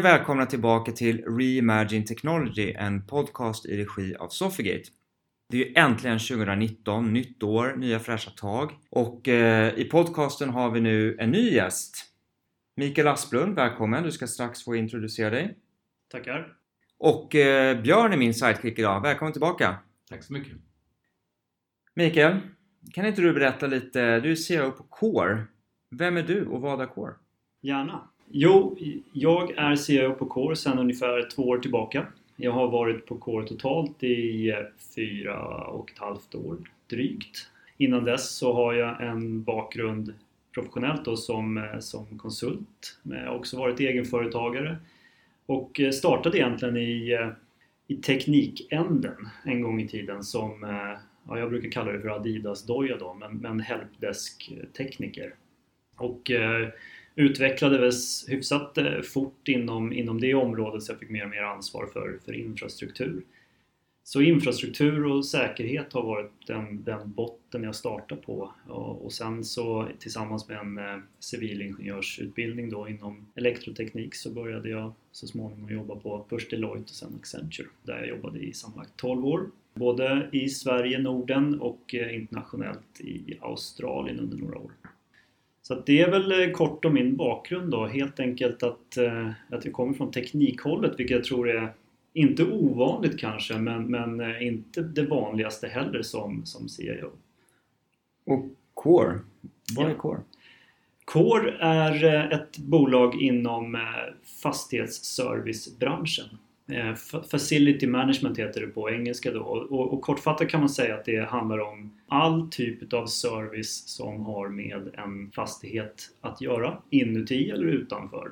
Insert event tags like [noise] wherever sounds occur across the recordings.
Och välkomna tillbaka till Reimagine Technology, en podcast i regi av Sofigate. Det är ju äntligen 2019, nytt år, nya fräscha tag och eh, i podcasten har vi nu en ny gäst. Mikael Asplund, välkommen! Du ska strax få introducera dig. Tackar! Och eh, Björn är min sidekick idag. Välkommen tillbaka! Tack så mycket! Mikael, kan inte du berätta lite? Du är CEO på Core. Vem är du och vad är Core? Gärna! Jo, jag är CIO på Core sedan ungefär två år tillbaka. Jag har varit på Core totalt i fyra och ett halvt år drygt. Innan dess så har jag en bakgrund professionellt då som, som konsult. Jag har också varit egenföretagare och startade egentligen i, i teknikänden en gång i tiden som, ja, jag brukar kalla det för Adidas-doja då, men, men helpdesk-tekniker. Och eh, utvecklades hyfsat eh, fort inom, inom det området så jag fick mer och mer ansvar för, för infrastruktur. Så infrastruktur och säkerhet har varit den, den botten jag startade på och, och sen så tillsammans med en eh, civilingenjörsutbildning då inom elektroteknik så började jag så småningom jobba på först Deloitte och sen Accenture där jag jobbade i sammanlagt 12 år. Både i Sverige, Norden och eh, internationellt i Australien under några år. Så det är väl eh, kort om min bakgrund då. Helt enkelt att, eh, att jag kommer från teknikhållet vilket jag tror är inte ovanligt kanske men, men eh, inte det vanligaste heller som, som CIO. Och Core, vad är Core? Core är ett bolag inom fastighetsservicebranschen. Eh, facility Management heter det på engelska då och, och, kortfattat kan man säga att det handlar om all typ av service som har med en fastighet att göra inuti eller utanför.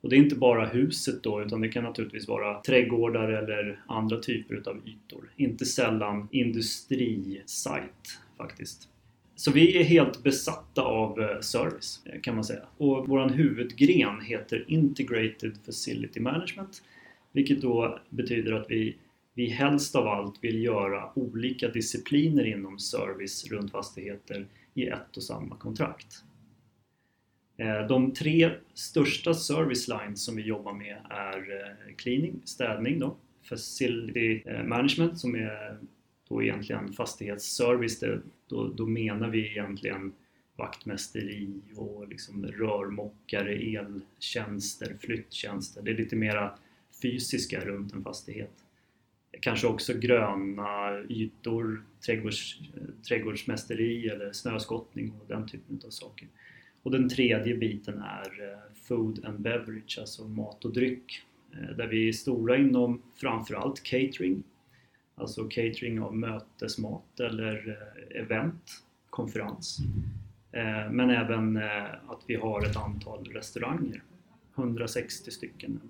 Och det är inte bara huset då utan det kan naturligtvis vara trädgårdar eller andra typer av ytor. Inte sällan industrisite faktiskt. Så vi är helt besatta av eh, service eh, kan man säga. Och vår huvudgren heter Integrated Facility Management vilket då betyder att vi, vi helst av allt vill göra olika discipliner inom service runt fastigheter i ett och samma kontrakt. Eh, de tre största service lines som vi jobbar med är eh, cleaning, städning då, facility eh, management som är då egentligen fastighetsservice. Då, då menar vi egentligen vaktmästeri och liksom rörmokare, eltjänster, flyttjänster. Det är lite mera fysiska runt en fastighet. Kanske också gröna ytor, trädgårds, trädgårdsmästeri eller snöskottning och den typen av saker. Och den tredje biten är eh, Food and Beverage, alltså mat och dryck. Eh, där vi är stora inom framförallt catering, alltså catering av mötesmat eller eh, event, konferens. Men även att vi har ett antal restauranger, 160 stycken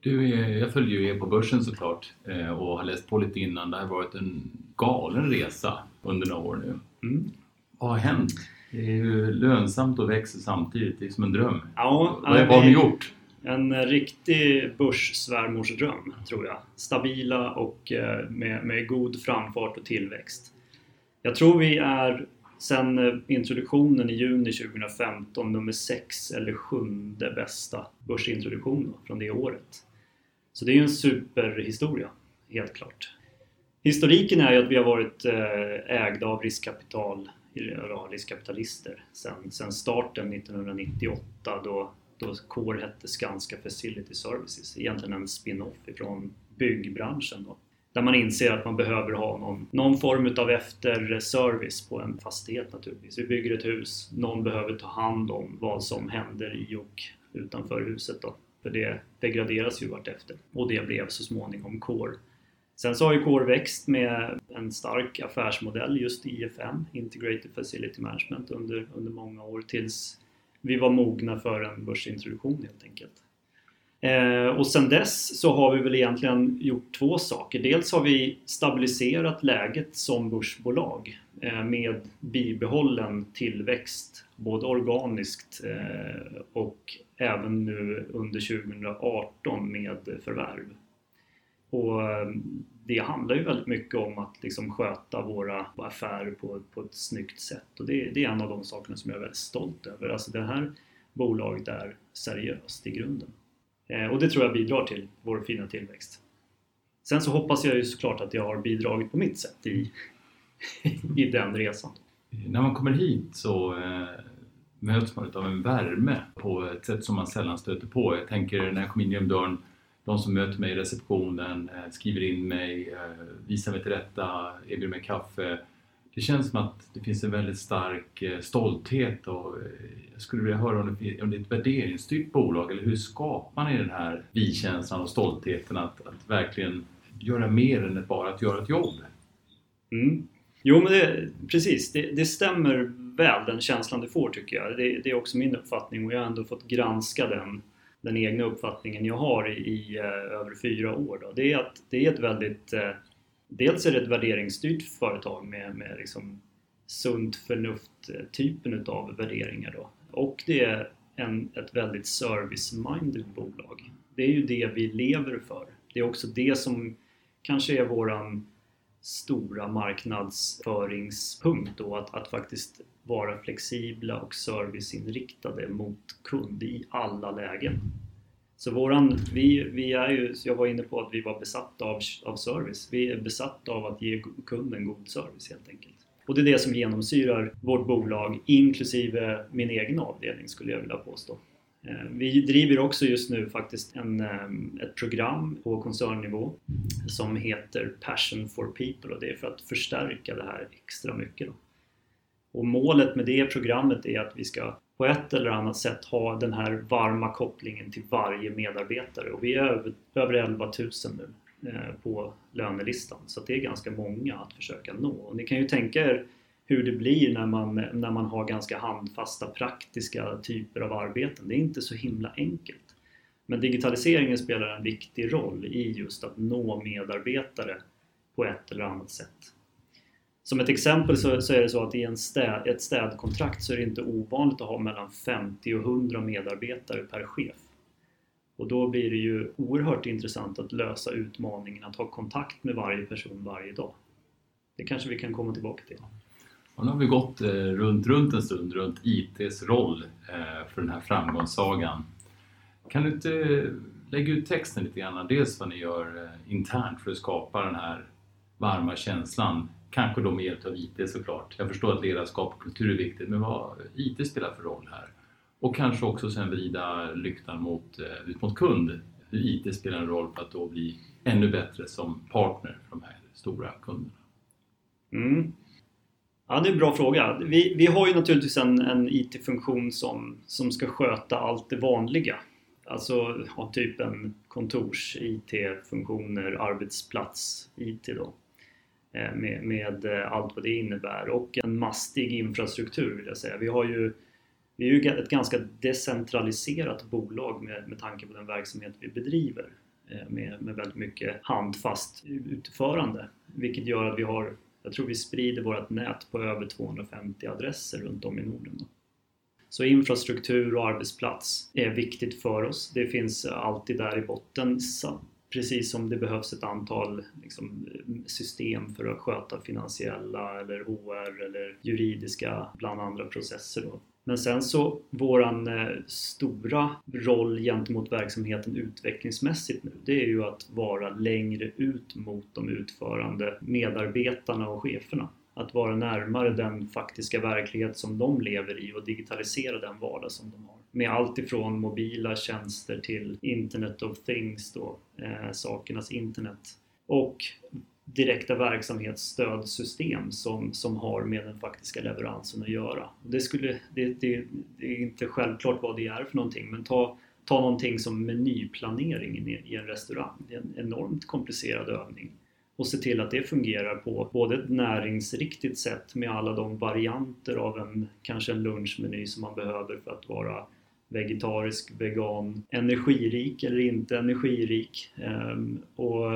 du, jag följer ju er på börsen såklart eh, och har läst på lite innan. Det har varit en galen resa under några år nu. Mm. Vad har hänt? Det är ju lönsamt och växer samtidigt. Det är som en dröm. Ja, vad, har ni gjort? En riktig börssvärmorsdröm, tror jag. Stabila och eh, med, med god framfart och tillväxt. Jag tror vi är sen eh, introduktionen i juni 2015 nummer 6 eller sjunde bästa börsintroduktion från det året. Så det är ju en superhistoria, helt klart. Historiken är ju att vi har varit eh, ägda av riskkapital, riskkapitalister sen, sen starten 1998 då, då Core hette Skanska Facility Services, egentligen en spin-off ifrån byggbranschen. Då. Där man inser att man behöver ha någon, någon form av efterservice på en fastighet naturligtvis. Vi bygger ett hus, någon behöver ta hand om vad som händer i och utanför huset. Då. För det degraderas ju vartefter. Och det blev så småningom Core. Sen så har ju Core växt med en stark affärsmodell just IFM, Integrated Facility Management, under, under många år tills vi var mogna för en börsintroduktion helt enkelt. Eh, och sen dess så har vi väl egentligen gjort två saker. Dels har vi stabiliserat läget som börsbolag eh, med bibehållen tillväxt, både organiskt eh, och även nu under 2018 med förvärv. Och ehm, det handlar ju väldigt mycket om att liksom sköta våra affärer på, på ett snyggt sätt och det, det, är en av de sakerna som jag är väldigt stolt över. Alltså det här bolaget är seriöst i grunden. Eh, och det tror jag bidrar till vår fina tillväxt. Sen så hoppas jag ju såklart att jag har bidragit på mitt sätt i, [laughs] i den resan. När man kommer hit så eh, möts man av en värme på ett sätt som man sällan stöter på. Jag tänker när jag kom in genom dörren, de som möter mig i receptionen, eh, skriver in mig, eh, visar mig till rätta, erbjuder mig kaffe. Det känns som att det finns en väldigt stark eh, stolthet och jag skulle vilja höra om det, om det är ett värderingsstyrt bolag eller hur skapar ni den här vi-känslan och stoltheten att, att verkligen göra mer än bara att göra ett jobb? Mm. Jo men det, precis, det, det, stämmer väl den känslan du får tycker jag. Det, det, är också min uppfattning och jag har ändå fått granska den, den egna uppfattningen jag har i, i eh, över fyra år. Då. Det är att det är ett väldigt eh, Dels är det ett värderingsstyrt företag med, med liksom sunt förnuft-typen eh, utav värderingar då. Och det är en, ett väldigt service-minded bolag. Det är ju det vi lever för. Det är också det som kanske är våran stora marknadsföringspunkt då, att, att faktiskt vara flexibla och serviceinriktade mot kund i alla lägen. Så våran, vi, vi är ju, jag var inne på att vi var besatta av, av service. Vi är besatta av att ge kunden god service helt enkelt. Och det är det som genomsyrar vårt bolag, inklusive min egen avdelning skulle jag vilja påstå. Eh, vi driver också just nu faktiskt en, eh, ett program på koncernnivå som heter Passion for People och det är för att förstärka det här extra mycket. Då. Och målet med det programmet är att vi ska på ett eller annat sätt ha den här varma kopplingen till varje medarbetare och vi är över, över 11 000 nu eh, på lönelistan så det är ganska många att försöka nå. Och ni kan ju tänka er hur det blir när man, när man har ganska handfasta praktiska typer av arbeten. Det är inte så himla enkelt. Men digitaliseringen spelar en viktig roll i just att nå medarbetare på ett eller annat sätt. Som ett exempel så, så är det så att i en städ, ett städkontrakt så är det inte ovanligt att ha mellan 50 och 100 medarbetare per chef. Och då blir det ju oerhört intressant att lösa utmaningen att ha kontakt med varje person varje dag. Det kanske vi kan komma tillbaka till. Och nu har vi gått eh, runt, runt en stund runt ITs roll eh, för den här framgångssagan. Kan du inte eh, lägga ut texten lite grann? Dels vad ni gör eh, internt för att skapa den här varma känslan Kanske då med hjälp av IT såklart. Jag förstår att ledarskap och kultur är viktigt, men vad IT spelar för roll här? Och kanske också sen vrida lyktan mot, eh, ut mot kund. Hur IT spelar en roll för att då bli ännu bättre som partner för de här stora kunderna. Mm. Ja, det är en bra fråga. Vi, vi har ju naturligtvis en, en IT-funktion som, som ska sköta allt det vanliga. Alltså ha typ en kontors-IT-funktioner, arbetsplats-IT då. Eh, med, med eh, allt vad det innebär och en mastig infrastruktur vill jag säga. Vi, har ju, vi är ju ett ganska decentraliserat bolag med, med tanke på den verksamhet vi bedriver eh, med, med väldigt mycket handfast utförande vilket gör att vi har, jag tror vi sprider vårt nät på över 250 adresser runt om i Norden. Så infrastruktur och arbetsplats är viktigt för oss. Det finns alltid där i botten Precis som det behövs ett antal liksom, system för att sköta finansiella eller HR eller juridiska bland andra processer. Då. Men sen så våran eh, stora roll gentemot verksamheten utvecklingsmässigt nu det är ju att vara längre ut mot de utförande medarbetarna och cheferna. Att vara närmare den faktiska verklighet som de lever i och digitalisera den vardag som de har med allt ifrån mobila tjänster till Internet of Things, då, eh, sakernas internet. Och direkta verksamhetsstödsystem som, som har med den faktiska leveransen att göra. Det, skulle, det, det, det är inte självklart vad det är för någonting men ta, ta någonting som menyplanering i, i en restaurang. Det är en enormt komplicerad övning och se till att det fungerar på både ett näringsriktigt sätt med alla de varianter av en kanske en lunchmeny som man behöver för att vara vegetarisk, vegan, energirik eller inte energirik. Ehm, och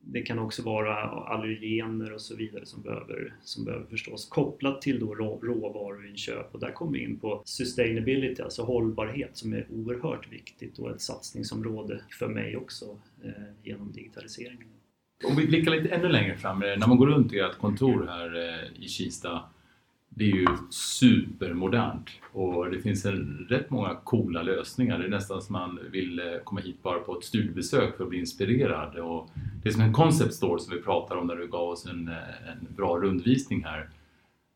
det kan också vara allergener och så vidare som behöver, som behöver förstås kopplat till då råvaruinköp och där kommer vi in på sustainability, alltså hållbarhet som är oerhört viktigt och ett satsningsområde för mig också eh, genom digitaliseringen. Om vi blickar lite ännu längre fram, eh, när man går runt i ert kontor här eh, i Kista det är ju supermodernt och det finns en, rätt många coola lösningar. Det är nästan som man vill eh, komma hit bara på ett studiebesök för att bli inspirerad. Och det är som en concept store som vi pratar om där du gav oss en, en bra rundvisning här.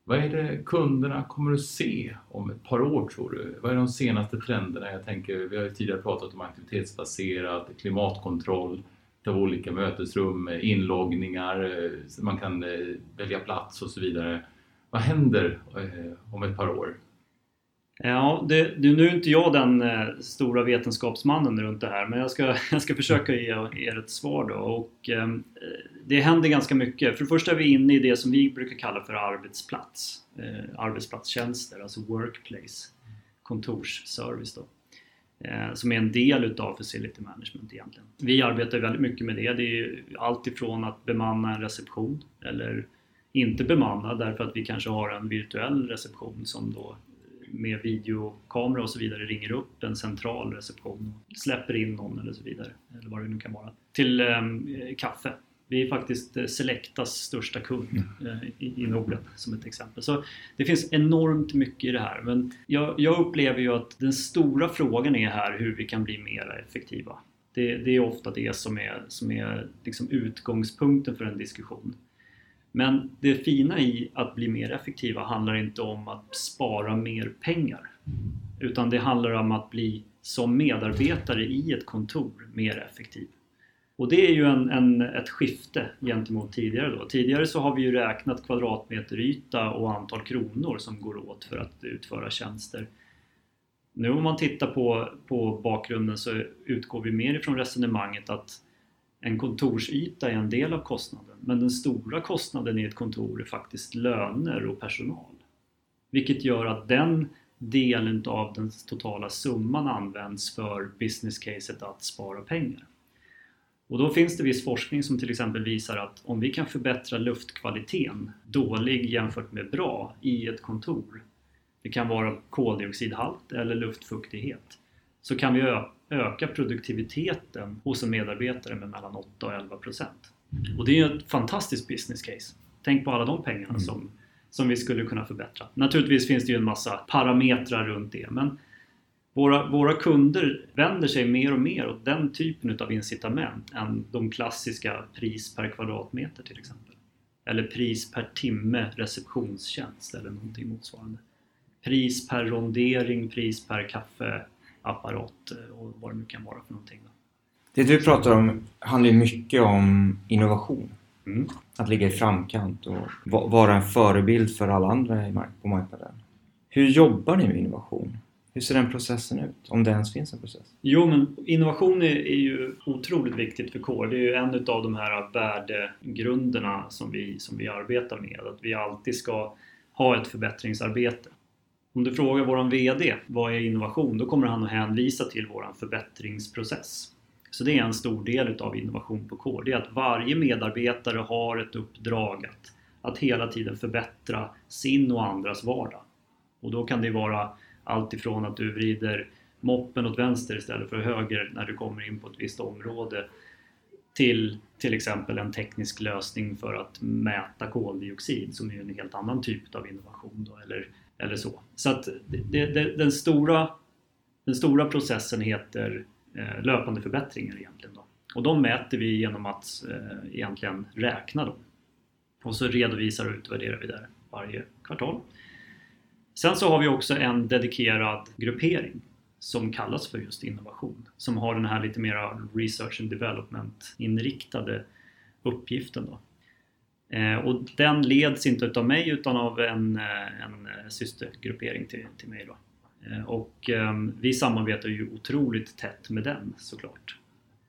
Vad är det kunderna kommer att se om ett par år tror du? Vad är de senaste trenderna? Jag tänker, vi har ju tidigare pratat om aktivitetsbaserat, klimatkontroll av olika mötesrum, inloggningar, så man kan eh, välja plats och så vidare. Vad händer eh, om ett par år? Ja, det, nu är inte jag den stora vetenskapsmannen runt det här men jag ska, [laughs] jag ska försöka ge er ett svar då. Och, ehm, eh, det händer ganska mycket. För det första är vi inne i det som vi brukar kalla för arbetsplats. Eh, arbetsplatstjänster, alltså workplace. Kontorsservice då. Eh, som är en del utav facility management egentligen. Vi arbetar väldigt mycket med det. Det är allt ifrån att bemanna en reception eller inte bemanna, därför att vi kanske har en virtuell reception som då med videokamera och så vidare ringer upp en central reception och släpper in någon eller så vidare. Eller vad det nu kan vara. Till eh, kaffe. Vi är faktiskt eh, Selectas största kund mm. eh, i, i Norden som ett exempel. Så det finns enormt mycket i det här. Men jag, jag upplever ju att den stora frågan är här hur vi kan bli mer effektiva. Det, det är ofta det som är, som är liksom utgångspunkten för en diskussion. Men det fina i att bli mer effektiva handlar inte om att spara mer pengar. Utan det handlar om att bli som medarbetare i ett kontor mer effektiv. Och det är ju en, en, ett skifte gentemot tidigare. Då. Tidigare så har vi ju räknat kvadratmeter yta och antal kronor som går åt för att utföra tjänster. Nu om man tittar på, på bakgrunden så utgår vi mer ifrån resonemanget att en kontorsyta är en del av kostnaden men den stora kostnaden i ett kontor är faktiskt löner och personal. Vilket gör att den delen av den totala summan används för business caset att spara pengar. Och då finns det viss forskning som till exempel visar att om vi kan förbättra luftkvaliteten, dålig jämfört med bra, i ett kontor. Det kan vara koldioxidhalt eller luftfuktighet. Så kan vi öka produktiviteten hos en medarbetare med mellan 8 och 11 procent. Och det är ett fantastiskt business case. Tänk på alla de pengarna mm. som, som vi skulle kunna förbättra. Naturligtvis finns det ju en massa parametrar runt det men våra, våra kunder vänder sig mer och mer åt den typen av incitament än de klassiska pris per kvadratmeter till exempel. Eller pris per timme receptionstjänst eller någonting motsvarande. Pris per rondering, pris per kaffe apparat eh, och vad det nu kan vara för någonting. Det du pratar om handlar ju mycket om innovation. Mm. Att ligga i framkant och vara en förebild för alla andra på marknaden. Hur jobbar ni med innovation? Hur ser den processen ut? Om det ens finns en process? Jo, men innovation är, är ju otroligt viktigt för kår. Det är ju en av de här värdegrunderna som vi, som vi arbetar med. Att vi alltid ska ha ett förbättringsarbete. Om du frågar våran VD vad är innovation? Då kommer han att hänvisa till våran förbättringsprocess. Så det är en stor del utav innovation på kår. Det är att varje medarbetare har ett uppdrag att, att hela tiden förbättra sin och andras vardag. Och då kan det vara allt ifrån att du vrider moppen åt vänster istället för höger när du kommer in på ett visst område till till exempel en teknisk lösning för att mäta koldioxid som är en helt annan typ av innovation. Då, eller eller så. Så att det, det, den, stora, den stora processen heter eh, löpande förbättringar egentligen. Då. Och de mäter vi genom att eh, egentligen räkna dem. Och så redovisar och utvärderar vi det varje kvartal. Sen så har vi också en dedikerad gruppering som kallas för just innovation. Som har den här lite mera research and development inriktade uppgiften. Då. Eh, och den leds inte utav mig utan av en, eh, en eh, systergruppering till, till mig. Då. Eh, och ehm, vi samarbetar ju otroligt tätt med den såklart.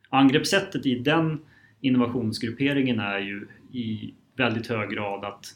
Angreppssättet i den innovationsgrupperingen är ju i väldigt hög grad att,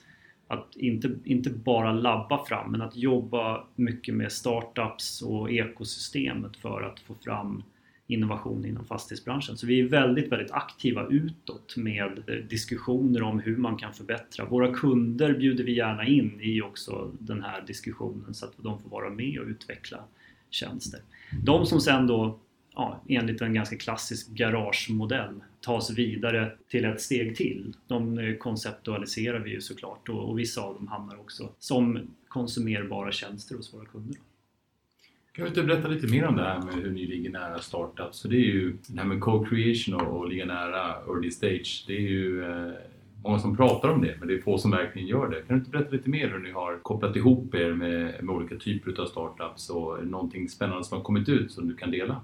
att inte, inte bara labba fram men att jobba mycket med startups och ekosystemet för att få fram innovation inom fastighetsbranschen. Så vi är väldigt, väldigt aktiva utåt med diskussioner om hur man kan förbättra. Våra kunder bjuder vi gärna in i också den här diskussionen så att de får vara med och utveckla tjänster. De som sen då ja, enligt en ganska klassisk garagemodell tas vidare till ett steg till. De eh, konceptualiserar vi ju såklart och, och vissa av dem hamnar också som konsumerbara tjänster hos våra kunder. Kan du inte berätta lite mer om det här med hur ni ligger nära startups? Så det är ju det här med co-creation och, och ligga nära early stage. Det är ju eh, många som pratar om det, men det är få som verkligen gör det. Kan du inte berätta lite mer hur ni har kopplat ihop er med, med olika typer av startups och är det någonting spännande som har kommit ut som du kan dela?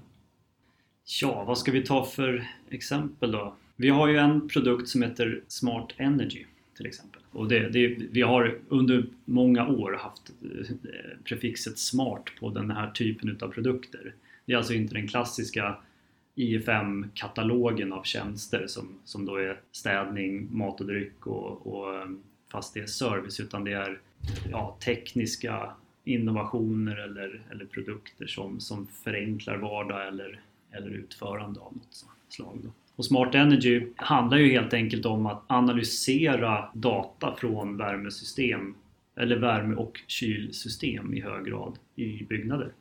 Ja, vad ska vi ta för exempel då? Vi har ju en produkt som heter Smart Energy till exempel. Och det, det, vi har under många år haft eh, prefixet smart på den här typen utav produkter. Det är alltså inte den klassiska IFM-katalogen av tjänster som, som då är städning, mat och dryck och, och eh, fastighetsservice utan det är ja, tekniska innovationer eller, eller produkter som, som förenklar vardag eller, eller utförande av något slag. Då. Och Smart Energy handlar ju helt enkelt om att analysera data från värmesystem eller värme och kylsystem i hög grad i byggnader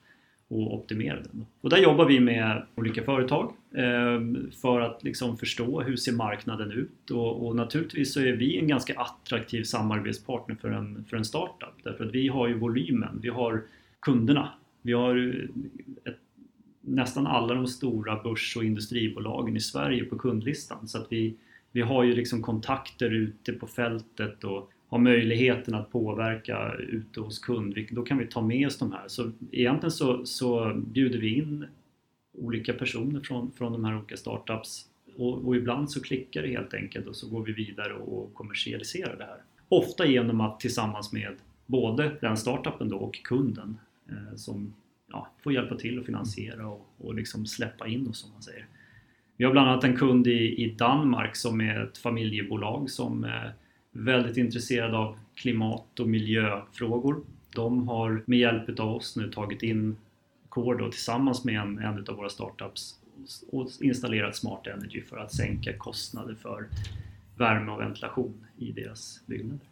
och optimera den. Och där jobbar vi med olika företag eh, för att liksom förstå hur ser marknaden ut och, och, naturligtvis så är vi en ganska attraktiv samarbetspartner för en, för en startup därför att vi har ju volymen, vi har kunderna, vi har ett nästan alla de stora börs och industribolagen i Sverige på kundlistan. Så att vi, vi har ju liksom kontakter ute på fältet och har möjligheten att påverka ute hos kund. Då kan vi ta med oss de här. Så egentligen så, så bjuder vi in olika personer från, från de här olika startups och, och, ibland så klickar det helt enkelt och så går vi vidare och kommersialiserar det här. Ofta genom att tillsammans med både den startupen då och kunden eh, som ja, få hjälpa till att finansiera och, och liksom släppa in oss som man säger. Vi har bland annat en kund i, i Danmark som är ett familjebolag som är väldigt intresserad av klimat och miljöfrågor. De har med hjälp av oss nu tagit in Core tillsammans med en, en av våra startups och installerat Smart Energy för att sänka kostnader för värme och ventilation i deras byggnader.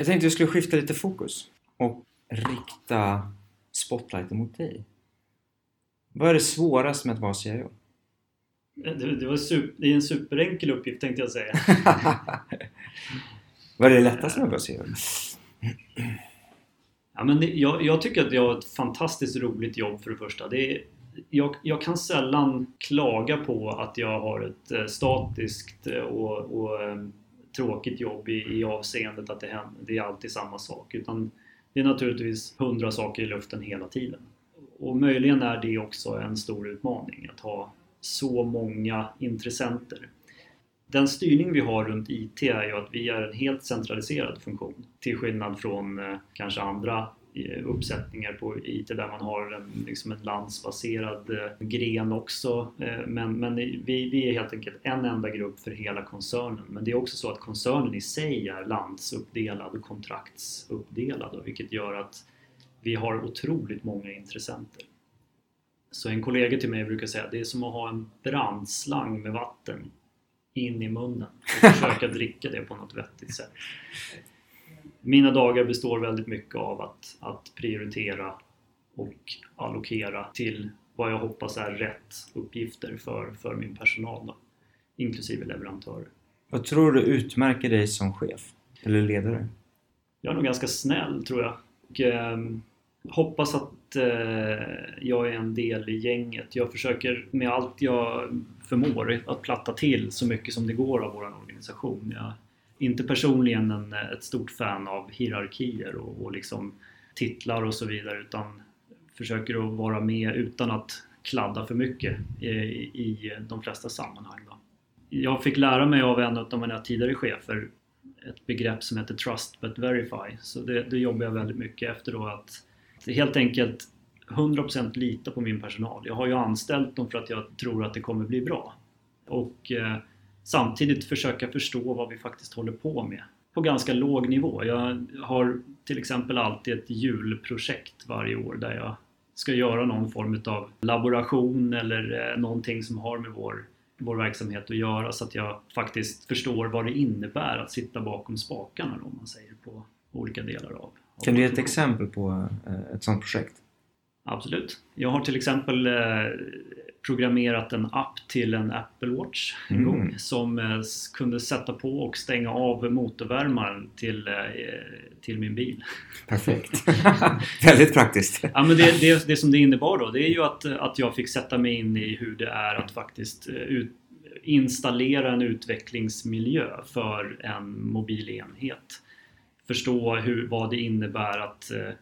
Jag tänkte att vi skulle skifta lite fokus och rikta spotlighten mot dig. Vad är det svåraste med att vara CIO? Det, det, var super, det är en superenkel uppgift tänkte jag säga. [laughs] Vad är det lättaste med att vara CIO? [clears throat] Ja, men det, jag, jag, tycker att jag har ett fantastiskt roligt jobb för det första. Det är, jag, jag, kan sällan klaga på att jag har ett eh, statiskt och, och eh, tråkigt jobb i, i avseendet att det, händer, det är alltid samma sak. Utan det är naturligtvis hundra saker i luften hela tiden. Och möjligen är det också en stor utmaning att ha så många intressenter. Den styrning vi har runt IT är ju att vi är en helt centraliserad funktion till skillnad från eh, kanske andra uppsättningar på IT där man har en, liksom en landsbaserad eh, gren också. Eh, men, men vi, vi är helt enkelt en enda grupp för hela koncernen. Men det är också så att koncernen i sig är landsuppdelad och kontraktsuppdelad vilket gör att vi har otroligt många intressenter. Så en kollega till mig brukar säga att det är som att ha en brandslang med vatten in i munnen och försöka [laughs] dricka det på något vettigt sätt mina dagar består väldigt mycket av att, att prioritera och allokera till vad jag hoppas är rätt uppgifter för, för min personal, då, inklusive leverantörer. Vad tror du utmärker dig som chef eller ledare? Jag är nog ganska snäll tror jag. Och, eh, hoppas att eh, jag är en del i gänget. Jag försöker med allt jag förmår att platta till så mycket som det går av vår organisation. Jag inte personligen en, ett stort fan av hierarkier och, och liksom titlar och så vidare utan försöker att vara med utan att kladda för mycket i, i de flesta sammanhang. Då. Jag fick lära mig av en av mina tidigare chefer ett begrepp som heter Trust but Verify. Så det, det jobbar jag väldigt mycket efter då att helt enkelt 100% lita på min personal. Jag har ju anställt dem för att jag tror att det kommer bli bra. Och eh, samtidigt försöka förstå vad vi faktiskt håller på med på ganska låg nivå. Jag har till exempel alltid ett julprojekt varje år där jag ska göra någon form av laboration eller eh, någonting som har med vår, vår verksamhet att göra så att jag faktiskt förstår vad det innebär att sitta bakom spakarna om man säger på, olika delar av. Kan du ge ett exempel på eh, ett sådant projekt? Absolut. Jag har till exempel eh, programmerat en app till en Apple Watch en mm. gång som eh, kunde sätta på och stänga av motorvärmaren till, till min bil. Perfekt! [laughs] Väldigt praktiskt! ja, men det, det, det som det innebar då det är ju att, att jag fick sätta mig in i hur det är att faktiskt ut, installera en utvecklingsmiljö för en mobil enhet. Förstå hur, vad det innebär att eh,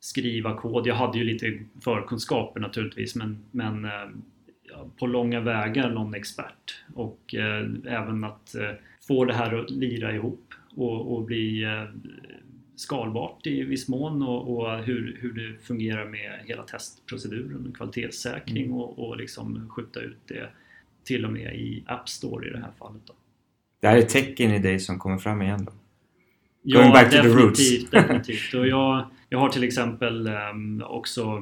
skriva kod. Jag hade ju lite förkunskaper naturligtvis men, men eh, ja, på långa vägar någon expert. Och eh, även att eh, få det här att lira ihop och, och bli eh, skalbart i viss mån och, och, hur, hur det fungerar med hela testproceduren, kvalitetssäkring mm. och, och liksom skjuta ut det till och med i App Store i det här fallet. Då. Det här är tecken i dig som kommer fram igen då? Ja, Going back to the roots. definitivt. [laughs] Och jag, jag har till exempel um, också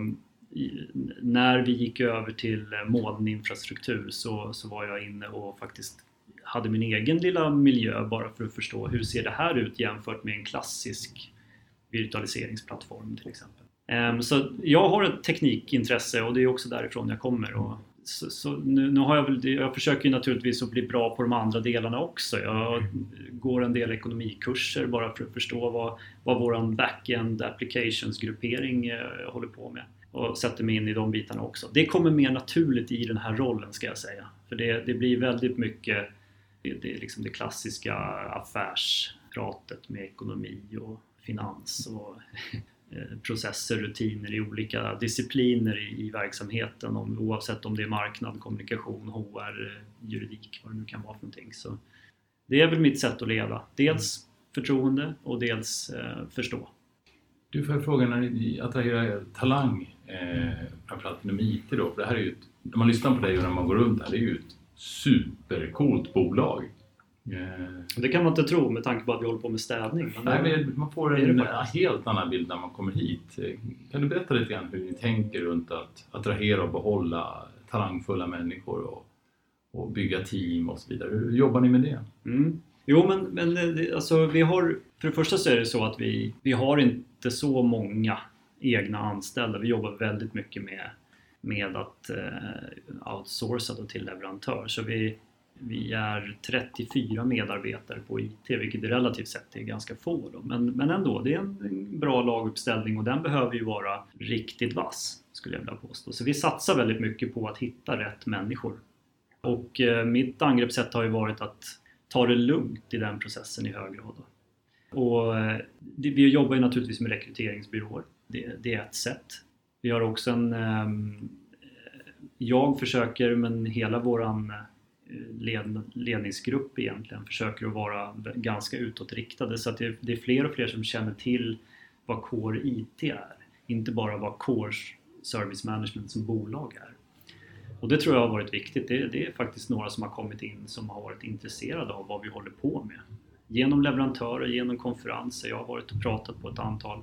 när vi gick över till molninfrastruktur så, så var jag inne och faktiskt hade min egen lilla miljö bara för att förstå hur ser det här ut jämfört med en klassisk virtualiseringsplattform till exempel. Um, så jag har ett teknikintresse och det är också därifrån jag kommer. Och så, så nu, nu, har jag väl, jag försöker ju naturligtvis att bli bra på de andra delarna också. Jag går en del ekonomikurser bara för att förstå vad, vad vår back-end applications gruppering eh, håller på med och sätter mig in i de bitarna också. Det kommer mer naturligt i den här rollen ska jag säga. För det, det blir väldigt mycket det, det, är liksom det klassiska affärspratet med ekonomi och finans och processer, rutiner i olika discipliner i, i verksamheten om, oavsett om det är marknad, kommunikation, HR, eh, juridik, vad det nu kan vara för någonting. Så det är väl mitt sätt att leda. Dels förtroende och dels eh, förstå. Du får fråga när ni attraherar talang, eh, framförallt inom IT då, för det här är ju ett, när man lyssnar på dig och när man går runt här, det är ju ett supercoolt bolag. Eh, det kan man inte tro med tanke på att vi håller på med städning. Nej, men man får en helt annan bild när man kommer hit. Kan du berätta lite grann hur ni tänker runt att attrahera och behålla talangfulla människor och, och bygga team och så vidare? Hur jobbar ni med det? Mm. Jo, men, men alltså, vi har, för det första så är det så att vi, vi har inte så många egna anställda. Vi jobbar väldigt mycket med, med att eh, outsourca till leverantör. Så vi, vi är 34 medarbetare på IT, vilket relativt sett är ganska få. Då. Men, men ändå, det är en bra laguppställning och den behöver ju vara riktigt vass, skulle jag vilja påstå. Så vi satsar väldigt mycket på att hitta rätt människor. Och eh, mitt angreppssätt har ju varit att ta det lugnt i den processen i hög grad. Och, eh, vi jobbar ju naturligtvis med rekryteringsbyråer. Det, det, är ett sätt. Vi har också en... Ehm, eh, jag försöker, men hela våran eh, led, ledningsgrupp egentligen försöker att vara ganska utåtriktade så att det, det, är fler och fler som känner till vad Core IT är. Inte bara vad Core Service Management som bolag är. Och det tror jag har varit viktigt. Det, det, är faktiskt några som har kommit in som har varit intresserade av vad vi håller på med. Genom leverantörer, genom konferenser. Jag har varit och pratat på ett antal.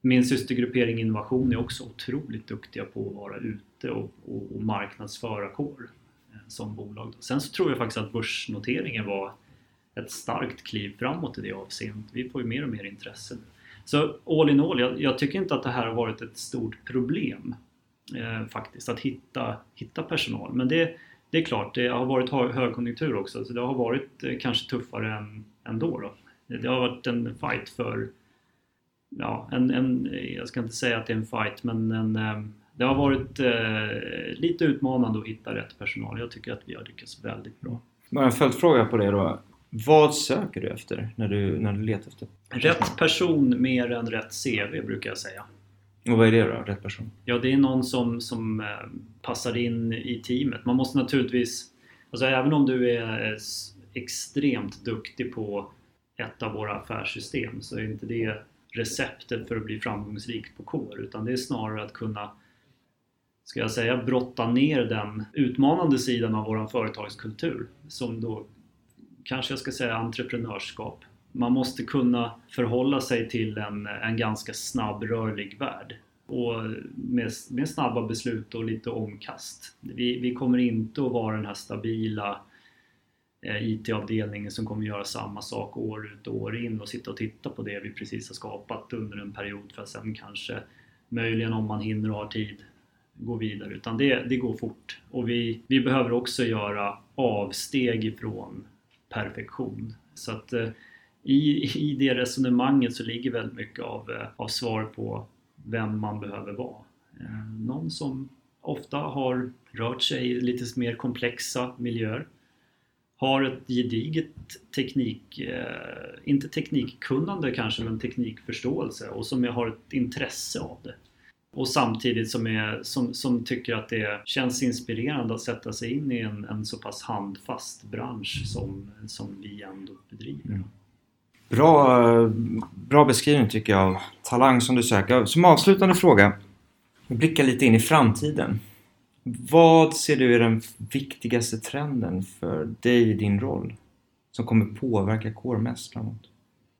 Min systergruppering Innovation är också otroligt duktiga på att vara ute och, och, och marknadsföra Core som bolag. Sen så tror jag faktiskt att börsnoteringen var ett starkt kliv framåt i det avseendet. Vi får ju mer och mer intresse. Så all in all, jag, jag tycker inte att det här har varit ett stort problem eh, faktiskt, att hitta, hitta personal. Men det, det är klart, det har varit högkonjunktur också, så det har varit eh, kanske tuffare än, ändå. då, då. Det har varit en fight för, ja, en, en, jag ska inte säga att det är en fight, men en eh, det har varit eh, lite utmanande att hitta rätt personal. Jag tycker att vi har lyckats väldigt bra. Bara en följdfråga på det då. Vad söker du efter när du, när du letar efter personal? Rätt person mer än rätt CV brukar jag säga. Och vad är det då? Rätt person? Ja, det är någon som, som eh, passar in i teamet. Man måste naturligtvis... Alltså även om du är extremt duktig på ett av våra affärssystem så är inte det receptet för att bli framgångsrik på Core utan det är snarare att kunna ska jag säga, brotta ner den utmanande sidan av vår företagskultur som då kanske jag ska säga entreprenörskap. Man måste kunna förhålla sig till en, en ganska snabbrörlig värld och med, med snabba beslut och lite omkast. Vi, vi kommer inte att vara den här stabila eh, IT-avdelningen som kommer göra samma sak år ut och år in och sitta och titta på det vi precis har skapat under en period för att sen kanske möjligen om man hinner och har tid gå vidare utan det, det går fort och vi, vi behöver också göra avsteg ifrån perfektion. Så att eh, i, i det resonemanget så ligger väldigt mycket av, eh, av svar på vem man behöver vara. Eh, någon som ofta har rört sig i lite mer komplexa miljöer. Har ett gediget teknik, eh, inte teknikkunnande kanske, men teknikförståelse och som har ett intresse av det. Och samtidigt som, är, som, som tycker att det känns inspirerande att sätta sig in i en, en så pass handfast bransch som, som vi ändå bedriver. Mm. Bra, eh, bra beskrivning tycker jag av talang som du söker. Som avslutande fråga, blicka lite in i framtiden. Vad ser du är den viktigaste trenden för dig i din roll som kommer påverka Core mest framåt?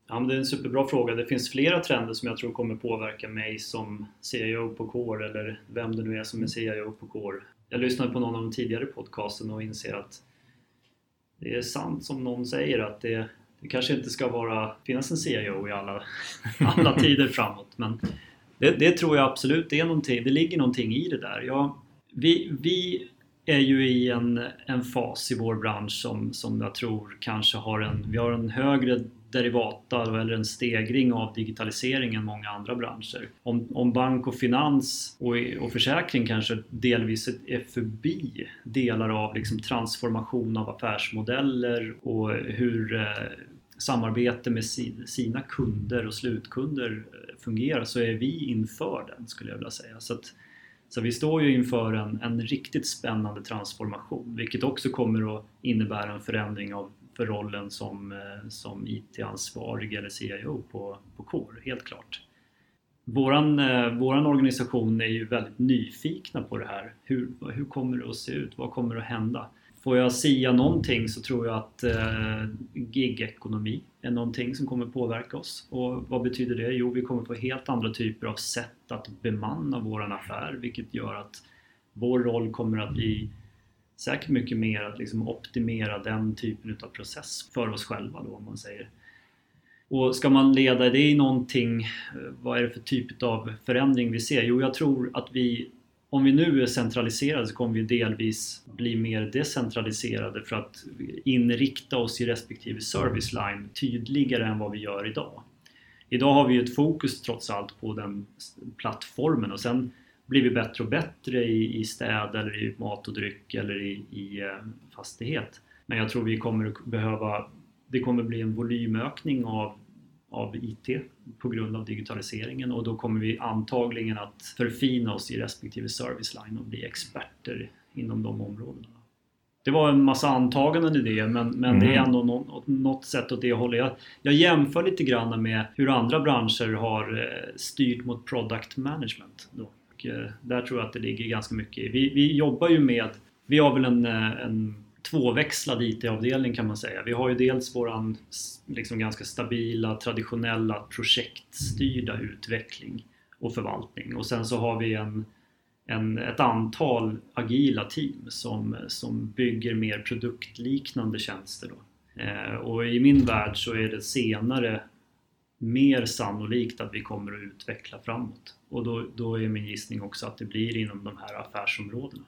Ja, men det är en superbra fråga. Det finns flera trender som jag tror kommer påverka mig som CIO på Core eller vem det nu är som är CIO på Core. Jag lyssnade på någon av de tidigare podcasten och inser att det är sant som någon säger att det, det kanske inte ska vara, finnas en CIO i alla, [laughs] alla tider framåt. Men det, det, tror jag absolut det är någonting, det ligger någonting i det där. Jag, vi, vi är ju i en, en fas i vår bransch som, som jag tror kanske har en, vi har en högre derivata eller en stegring av digitaliseringen än många andra branscher. Om, om bank och finans och, och försäkring kanske delvis är förbi delar av liksom transformation av affärsmodeller och hur eh, samarbete med sina kunder och slutkunder eh, fungerar så är vi inför den skulle jag vilja säga. Så, att, så vi står ju inför en, en riktigt spännande transformation vilket också kommer att innebära en förändring av för rollen som, eh, som IT-ansvarig eller CIO på, på Core, helt klart. Våran, eh, våran organisation är ju väldigt nyfikna på det här. Hur, hur kommer det att se ut? Vad kommer att hända? Får jag sia någonting så tror jag att eh, gig-ekonomi är någonting som kommer påverka oss. Och vad betyder det? Jo, vi kommer få helt andra typer av sätt att bemanna våran affär vilket gör att vår roll kommer att bli säkert mycket mer att liksom optimera den typen av process för oss själva då om man säger. Och ska man leda det i någonting, eh, vad är det för typ av förändring vi ser? Jo, jag tror att vi, om vi nu är centraliserade så kommer vi delvis bli mer decentraliserade för att inrikta oss i respektive service line tydligare än vad vi gör idag. Idag har vi ett fokus trots allt på den plattformen och sen blivit bättre och bättre i, i städ eller i mat och dryck eller i, i eh, fastighet. Men jag tror vi kommer att behöva, det kommer bli en volymökning av, av IT på grund av digitaliseringen och då kommer vi antagligen att förfina oss i respektive service line och bli experter inom de områdena. Det var en massa antaganden i det men, men mm. det är mm. ändå något, något sätt åt det hållet. Jag, jag jämför lite grann med hur andra branscher har eh, styrt mot product management. Då. Och eh, där tror jag att det ligger ganska mycket i. Vi, vi jobbar ju med, vi har väl en, eh, en tvåväxlad IT-avdelning kan man säga. Vi har ju dels våran liksom ganska stabila, traditionella projektstyrda utveckling och förvaltning och sen så har vi en, en, ett antal agila team som, som bygger mer produktliknande tjänster. Då. Eh, och i min värld så är det senare mer sannolikt att vi kommer att utveckla framåt. Och då, då är min gissning också att det blir inom de här affärsområdena.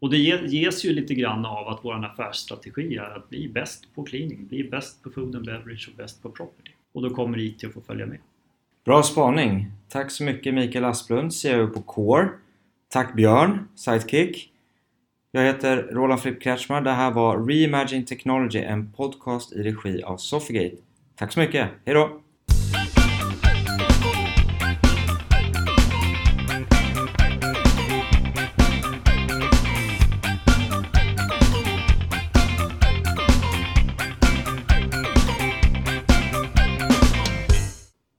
Och det ges ju lite grann av att vår affärsstrategi är att bli bäst på cleaning, bli bäst på food and beverage och bäst på property. Och då kommer IT att få följa med. Bra spaning! Tack så mycket Mikael Asplund, CEO på Core. Tack Björn, Sidekick. Jag heter Roland Fripp Kretschmar. Det här var Reimagine Technology, en podcast i regi av Sofigate. Tack så mycket, hejdå!